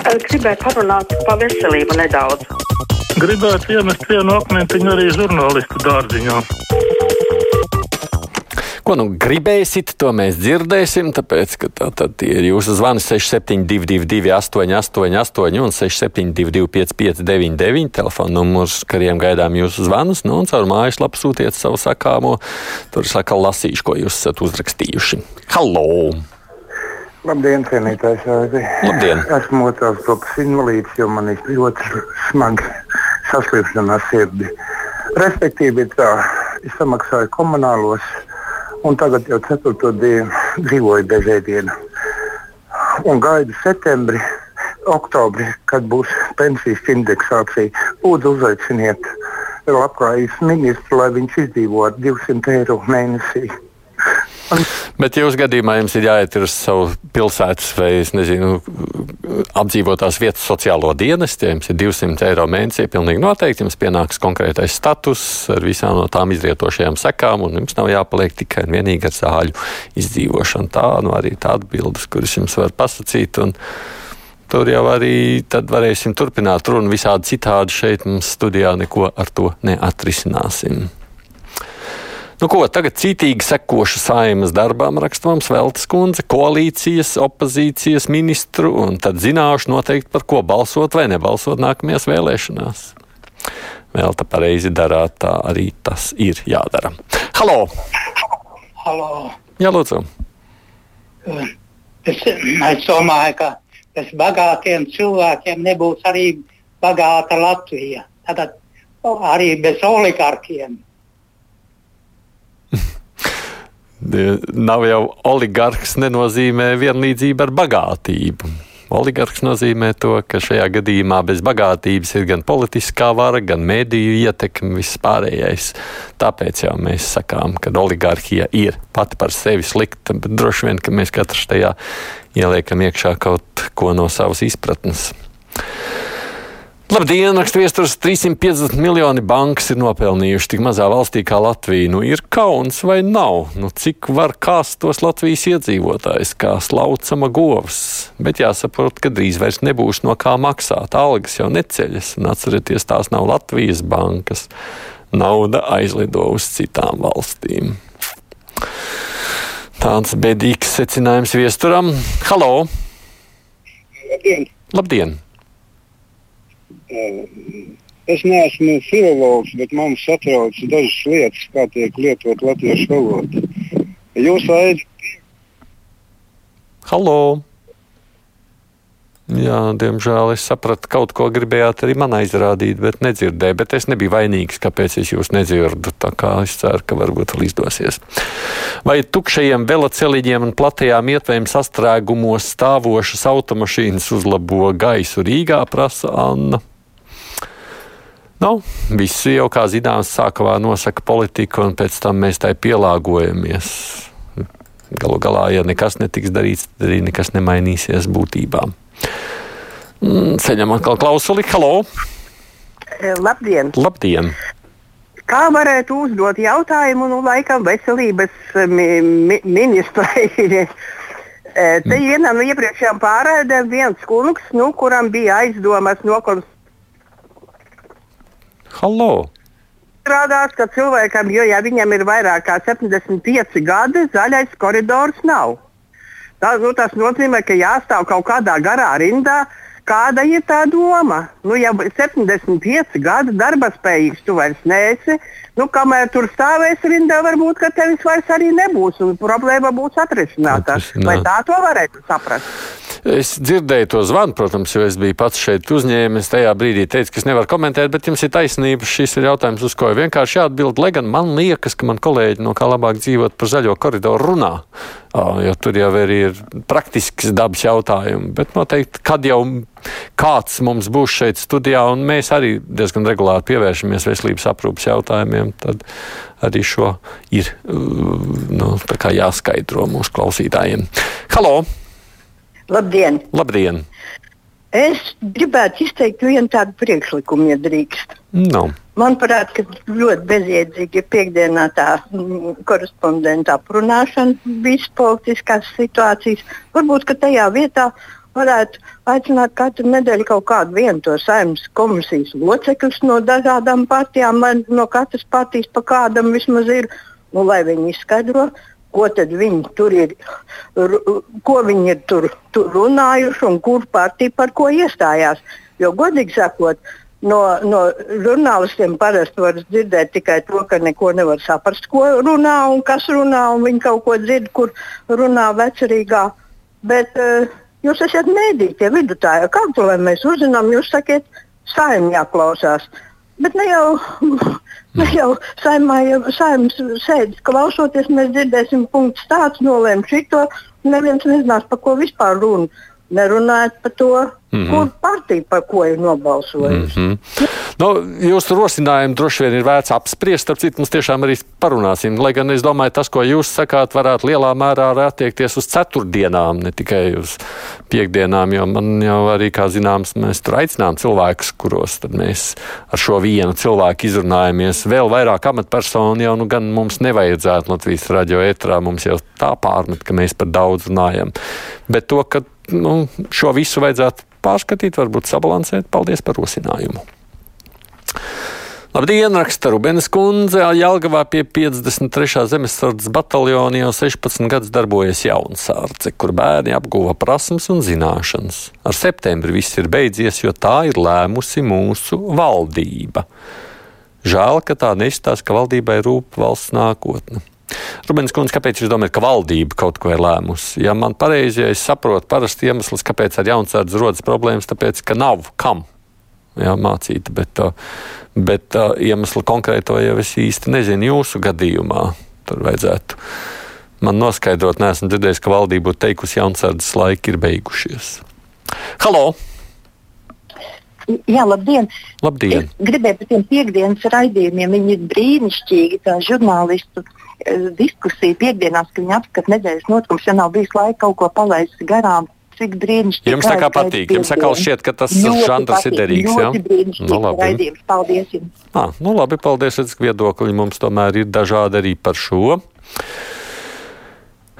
Gribēju parunāt par veselību nedaudz. Gribētu iemest vienu akmentiņu arī žurnālistu dārziņā. Ko nu gribēsit, to mēs dzirdēsim, tāpēc, ka tā tad ir jūsu zvani 6722, 888 un 6722, 559, telefona numurs, kuriem gaidām jūsu zvanus, nu un caur mājaslapu sūtiet savu sakāmo. Tur es atkal lasīšu, ko jūs esat uzrakstījuši. Halo! Labdien, cienītājs! Labdien! Esmu otrās grupas invalīds, jo man ir ļoti smaga saslimšana ar sirdi. Respektīvi, tā, es samaksāju komunālos un tagad jau ceturto dienu dzīvoju bez ēdiena. Un gaidu septembri, oktobri, kad būs pensijas indeksācija. Lūdzu, uzaiciniet labklājības ministru, lai viņš izdzīvo ar 200 eiro mēnesī. Bet jūsu gadījumā jums ir jāiet uz savu pilsētas vai, nezinu, apdzīvotās vietas sociālo dienestu. Ja jums ir 200 eiro mēnesī, pilnīgi noteikti jums pienāks konkrētais status ar visām no tām izrietošajām sekām, un jums nav jāpaliek tikai un vienīgi ar zāļu izdzīvošanu. Tā nu arī tā atbildes, kuras jums var pasakīt. Tur jau arī varēsim turpināt runu visādi citādi. Šeit mums studijā neko ar to neatrisināsim. Nu, ko tagad cītīgi sekošu saimas darbām raksta mums Veltes kundze, koalīcijas, opozīcijas ministru, un tad zināšu noteikti, par ko balsot vai nebalsot nākamajās vēlēšanās. Vēl tā pareizi darāt, tā arī tas ir jādara. Halo! Halo. Jā, lūdzu. Es, es domāju, ka bez bagātiem cilvēkiem nebūs arī bagāta Latvija. Tātad arī bez oligarkiem. Nav jau oligarks, nenozīmē vienlīdzība ar bagātību. Oligarks nozīmē to, ka šajā gadījumā bez bagātības ir gan politiskā vara, gan mediju ietekme, viss pārējais. Tāpēc jau mēs sakām, ka oligarhija ir pati par sevi slikta, bet droši vien, ka mēs katrs tajā ieliekam iekšā kaut ko no savas izpratnes. Labdien, raksta viestures 350 miljoni bankas ir nopelnījuši tik mazā valstī kā Latvija. Nu, ir kauns vai nav? Nu, cik var kāst tos Latvijas iedzīvotājs, kā slaucama govs? Bet jāsaprot, ka drīz vairs nebūs no kā maksāt. Algas jau neceļas, un atcerieties, tās nav Latvijas bankas. Nauda aizlido uz citām valstīm. Tāds bedīgs secinājums viesturam. Halo! Labdien! Labdien. Es neesmu filologs, bet man satrauc dažas lietas, kā tiek lietot latviešu valoda. Jūs aicināt. Halo! Jā, diemžēl es sapratu, kaut ko gribējāt arī man aizrādīt, bet nedzirdēju. Bet es nebiju vainīgs, kāpēc es jūs nedzirdu. Tā kā es ceru, ka varbūt vēl izdosies. Vai tukšajiem veloceliņiem un platajām ietvējiem sastrēgumos stāvošas automašīnas uzlabo gaisu Rīgā, prasa Anna? Nu, visi jau, kā zināms, sākumā nosaka politiku, un pēc tam mēs tai pielāgojamies. Galu galā, ja nekas netiks darīts, tad arī nekas nemainīsies būtībā. Ceļam atkal klausuli. Halo! Labdien! Labdien! Kā varētu uzdot jautājumu, nu, laikam, veselības mi mi ministrai? Te vienam no iepriekšējām pārādēm viens kungs, nu, kuram bija aizdomas nokonstatēt. Halo! Strādās, ka cilvēkam, jo ja viņam ir vairāk kā 75 gadi, zaļais koridors nav. Tā, nu, tas nozīmē, ka jāstāv kaut kādā garā rindā. Kāda ir tā doma? Nu, ja 75 gadu darba spējīgs tu vairs neesi, nu, kamēr tur stāvēsi rindā, varbūt tevis vairs arī nebūs un problēma būs atrisināta. Atrisināt. Vai tā to varētu saprast? Es dzirdēju to zvanu, protams, jo es biju pats šeit uzņēmis. Tajā brīdī teicu, ka es nevaru komentēt, bet jums ir taisnība. Šis ir jautājums, uz ko ir vienkārši jāatbild. Lai gan man liekas, ka man kolēģi no kā labāk dzīvot par zaļo koridoru runā, jo tur jau ir praktisks dabas jautājumi. Bet noteikti, kad jau kāds mums būs šeit studijā, un mēs arī diezgan regulāri pievēršamies veselības aprūpas jautājumiem, tad arī šo ir nu, jāskaidro mūsu klausītājiem. Halo! Labdien! Labdien! Es gribētu izteikt vienu tādu priekšlikumu, ja drīkst. No. Manuprāt, ka ļoti bezjēdzīgi ir piekdienā tā mm, korespondenta aprunāšana visas politiskās situācijas. Varbūt, ka tajā vietā varētu aicināt katru nedēļu kaut kādu vienu to saimnes komisijas locekļus no dažādām partijām, no katras partijas pa kādam vismaz ir, nu, lai viņi izskaidro, ko viņi tur ir, ko viņi ir tur, tur runājuši un kur partija par ko iestājās. Jo, godīgi sakot, no, no žurnālistiem parasti var dzirdēt tikai to, ka neko nevar saprast, ko runā un kas runā, un viņi kaut ko dzird, kur runā vecerīgā. Bet uh, jūs esat mēdīķi, tie vidutāji. Kā to lai mēs uzzinām? Jūs sakiet, saimnieks jāklausās. Bet ne jau, ne jau saimā, ja saimnes sēdes klausoties, mēs dzirdēsim punktus tāds, nolēm šito, neviens nezinās, par ko vispār runa. Nerunājot par to, Mm -hmm. Kur partija par ko ir nobalsojusi? Mm -hmm. nu, jūsu rosinājumu droši vien ir vērts apspriest. Starp citu, mums tiešām arī parunāsim. Lai gan es domāju, tas, ko jūs sakāt, varētu lielā mērā attiekties uz ceturtdienām, ne tikai uz piekdienām. Jo man jau arī, kā zināms, mēs tur aicinām cilvēkus, kuros mēs ar šo vienu cilvēku izrunājamies. Vēl vairāk amatpersonu jau nu gan mums nevajadzētu Latvijas radio ētrā. Mums jau tā pārmet, ka mēs par daudz runājam. Bet to, ka nu, šo visu vajadzētu pārskatīt, varbūt sabalansēt. Paldies par rosinājumu! Labdien, raksta Rubens kundze. Jelgavā pie 53. zemesardzes bataljona jau 16 gadus darbojas jaunsārce, kur bērni apguva prasmes un zināšanas. Ar septembri viss ir beidzies, jo tā ir lēmusi mūsu valdība. Žēl, ka tā neizstāsta, ka valdībai rūp valsts nākotne. Rubens Kungs, kāpēc jūs domājat, ka valdība kaut ko ir lēmusi? Ja man pareizi, ja es saprotu, parasti iemesls, kāpēc ar jaunsardzi rodas problēmas, tāpēc, ka nav kam jā, mācīt, bet, bet iemeslu konkrēto jau es īsti nezinu jūsu gadījumā. Tur vajadzētu man noskaidrot, neesmu dzirdējis, ka valdība būtu teikusi, ka jaunsardzes laiki ir beigušies. Halo! Jā, labdien! labdien. Es gribēju par tiem piekdienas raidījumiem. Viņi ir brīnišķīgi, tā žurnālistu Eh, diskusija piekdienās, ka viņi apskata nedēļas notikumus, ja nav bijis laika kaut ko palaist garām. Cik brīnišķīgi. Jums tā kā patīk, jums atkal šķiet, ka tas žanrs ir derīgs. Jā, nu, labi. Paldies jums. Ah, nu labi, paldies, redz, viedokļi mums tomēr ir dažādi arī par šo.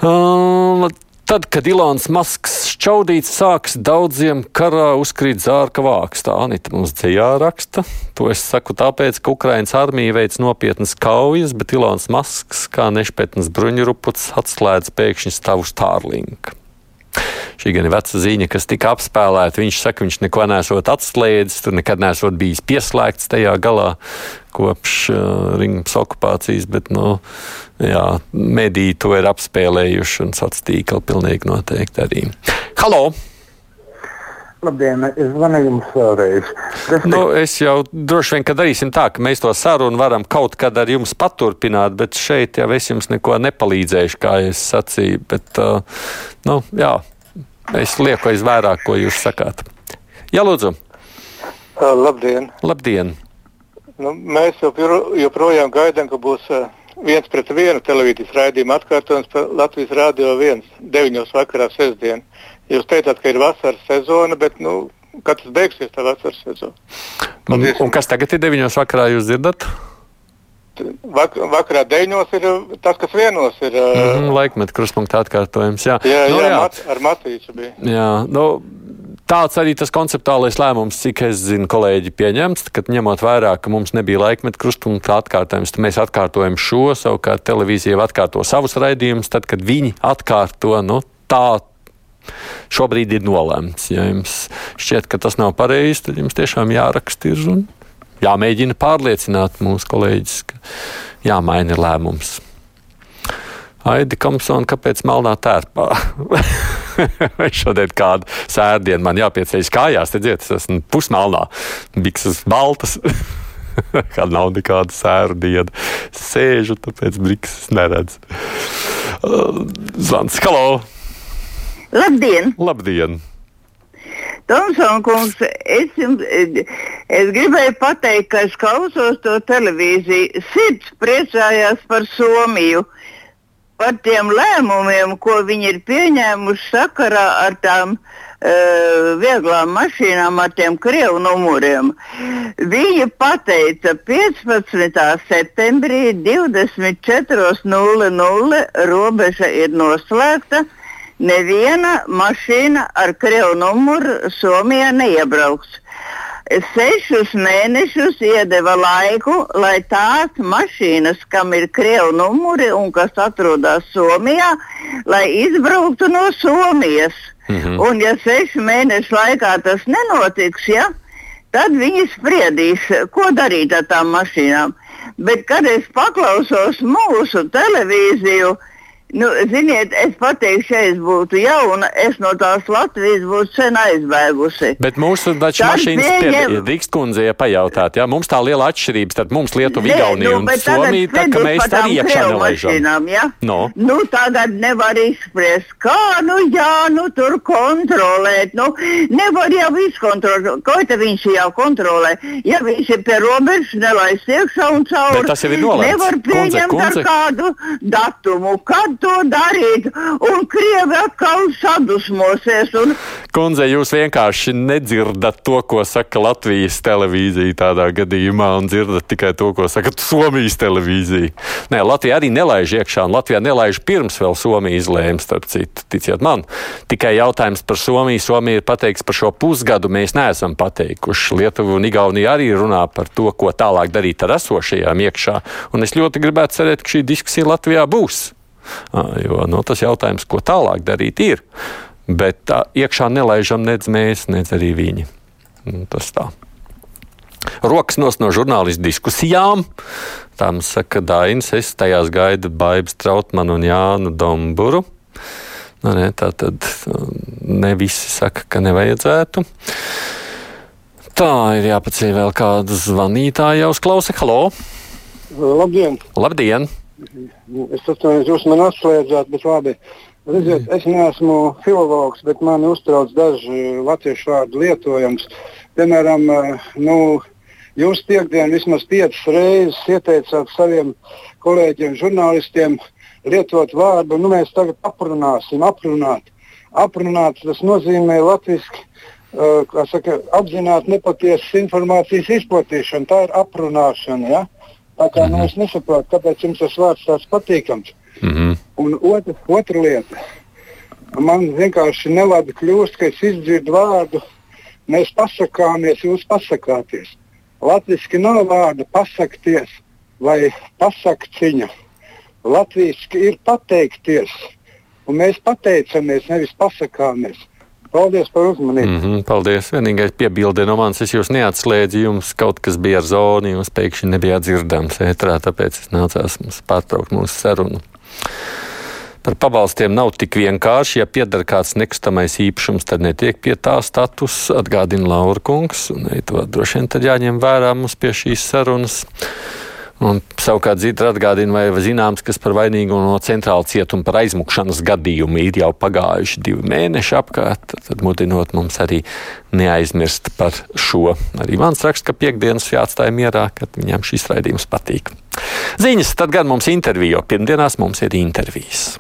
Uh, Tad, kad Ilons Masks šķaudīts sāks daudziem karā uzkrīt zārka vāks, tā Anita mums dzējā raksta. To es saku tāpēc, ka Ukrainas armija veic nopietnas kaujas, bet Ilons Masks kā nešpētnes bruņuruputs atslēdz pēkšņi stavu Starlink. Šī gan ir veca ziņa, kas tika apspēlēta. Viņš saka, viņš neko nesot atslēdzis, tur nekad nesot bijis pieslēgts tajā galā kopš uh, Rīgas okupācijas, bet, nu, jā, mediji to ir apspēlējuši un sociālā tīkla pilnīgi noteikti arī. Halo! Labdien, es zvanu jums vēlreiz. Respekt... Nu, es jau droši vien, ka darīsim tā, ka mēs to sarunu varam kaut kad ar jums paturpināt, bet šeit jau es jums neko nepalīdzēšu, kā es sacīju. Bet, uh, nu, jā, Es lieku aiz vairāk, ko jūs sakāt. Jā, lūdzu. Labdien! Labdien. Nu, mēs joprojām gaidām, ka būs viens pret vienu televīzijas raidījuma atkārtojums Latvijas Rādio 1, 9. vakarā sestdien. Jūs teicāt, ka ir vasaras sezona, bet nu, kad tas beigsies, tā vasaras sezona? Un, un kas tagad ir 9. vakarā, jūs dzirdat? Vak vakarā deviņos ir tas, kas vienos ir. Mm -hmm, laikmet krustpunktā atkārtojums. Jā, jā, nu, jā, jā. Mat, ar Matīču bija. Jā, nu, Tāds arī tas konceptuālais lēmums, cik es zinu, kolēģi pieņemts, kad ņemot vērā, ka mums nebija laikmeta krustpunkta atkārtojums, tad mēs atkārtojam šo, savukārt televīzija atkārto savus raidījumus, tad, kad viņi atkārto, nu, tā šobrīd ir nolēmts. Ja jums šķiet, ka tas nav pareizi, tad jums tiešām jāraksta ir un jāmēģina pārliecināt mūsu kolēģis, ka jāmaina lēmums. Aidi Kamsona, kāpēc melnā tērpā? Vai šodien kāda sērdiena man jāpieceļas kājās, redziet, es esmu pusmelnā, bikses baltas. Kā nav nekāda sēru diena. Sēžu, tāpēc brikses neredz. Uh, Zvans, halo! Labdien! Labdien! Tomsons kungs, es, jums, es gribēju pateikt, ka es klausos to televīziju. Sirds priecājās par Somiju, par tiem lēmumiem, ko viņi ir pieņēmuši sakarā ar tām uh, vieglām mašīnām, ar tiem krievu numuriem. Viņi pateica, 15. septembrī 24.00 robeža ir noslēgta neviena mašīna ar krievu numuru Somijā neiebrauks. Sešus mēnešus iedeva laiku, lai tās mašīnas, kam ir krievu numuri un kas atrodas Somijā, lai izbrauktu no Somijas. Mm -hmm. Un ja sešu mēnešu laikā tas nenotiks, ja, tad viņi spriedīs, ko darīt ar tām mašīnām. Bet, kad es paklausos mūsu televīziju, Nu, ziniet, es pateikšu, ja es būtu jauna, es no tās Latvijas būtu sen aizbēgusi. Bet mūsu taču mašīnas pieņem... Rīgas kundze, ja pajautāt, jā, mums tā liela atšķirība starp mums Lietuvu, Igauniju nu, un Somiju, tā ka mēs arī iekšā nelaižam. Ja? No. Nu, tagad nevar izspriest, kā, nu jā, nu tur kontrolēt, nu, nevar jau izkontrolēt, ko te viņš jau kontrolē. Ja viņš ir pie robežas, nelaist iekšā un cauri. Bet tas jau ir nolēmts. Nevar pieņemt kundze, kundze. ar kādu datumu, kad to darīt, un Krievi atkal sadusmosies. Un... Kundze, jūs vienkārši nedzirdat to, ko saka Latvijas televīzija tādā gadījumā, un dzirdat tikai to, ko saka Somijas televīzija. Nē, Latvija arī nelaiž iekšā, un Latvijā nelaiž pirms vēl Somija izlēma, starp citu, ticiet man. Tikai jautājums par Somiju. Somija ir pateikts par šo pusgadu, mēs neesam pateikuši. Lietuva un Igaunija arī runā par to, ko tālāk darīt ar esošajām iekšā, un es ļoti gribētu cerēt, ka šī diskusija Latvijā būs. Jo nu, tas jautājums, ko tālāk darīt, ir. Bet tā, iekšā nelaižam nec mēs, nec arī viņi. Nu, tas tā. Rokas nos no žurnālistu diskusijām. Tā mums saka Dainis, es tajās gaidu Baibas Trautmanu un Jānu Domburu. Nu, ne, tā tad ne visi saka, ka nevajadzētu. Tā ir jāpaceļ vēl kāda zvanītāja uzklausa. Halo! Labdien! Labdien! Es atceros, jūs man atslēdzāt, bet labi. Redziet, es neesmu filologs, bet man uztrauc daži latviešu vārdu lietojums. Piemēram, nu, jūs piekdien vismaz piecas reizes ieteicāt saviem kolēģiem, žurnālistiem lietot vārdu, nu mēs tagad aprunāsim, aprunāt. Aprunāt tas nozīmē latviešu uh, saka, apzināt nepatiesas informācijas izplatīšanu. Tā ir aprunāšana. Ja? Tā kā mm -hmm. nu, es nesaprotu, kāpēc jums tas vārds tāds patīkams. Mm -hmm. Un otra, otra lieta. Man vienkārši nelabi kļūst, ka es izdzirdu vārdu, mēs pasakāmies, jūs pasakāties. Latvijasiski nav vārda pasakties vai pasakciņa. Latvijasiski ir pateikties, un mēs pateicamies, nevis pasakāmies. Paldies par uzmanību. Mm -hmm, paldies. Vienīgais piebilde no manis, es jūs neatslēdzu, jums kaut kas bija ar zoni, jūs pēkšņi nebijāt dzirdams ētrā, tāpēc es nācās mums pārtraukt mūsu sarunu. Par pabalstiem nav tik vienkārši. Ja pieder kāds nekustamais īpašums, tad netiek pie tā status, atgādina Laura Kungs. Un, to droši vien tad jāņem vērā mums pie šīs sarunas. Un, savukārt Zitra atgādina, vai zināms, kas par vainīgu no centrāla cietuma par aizmukšanas gadījumu ir jau pagājuši divi mēneši apkārt, tad mudinot mums arī neaizmirst par šo. Arī mans raksts, ka piekdienas jāatstāja mierā, kad viņam šis raidījums patīk. Ziņas, tad gan mums intervija, jo pirmdienās mums ir intervijas.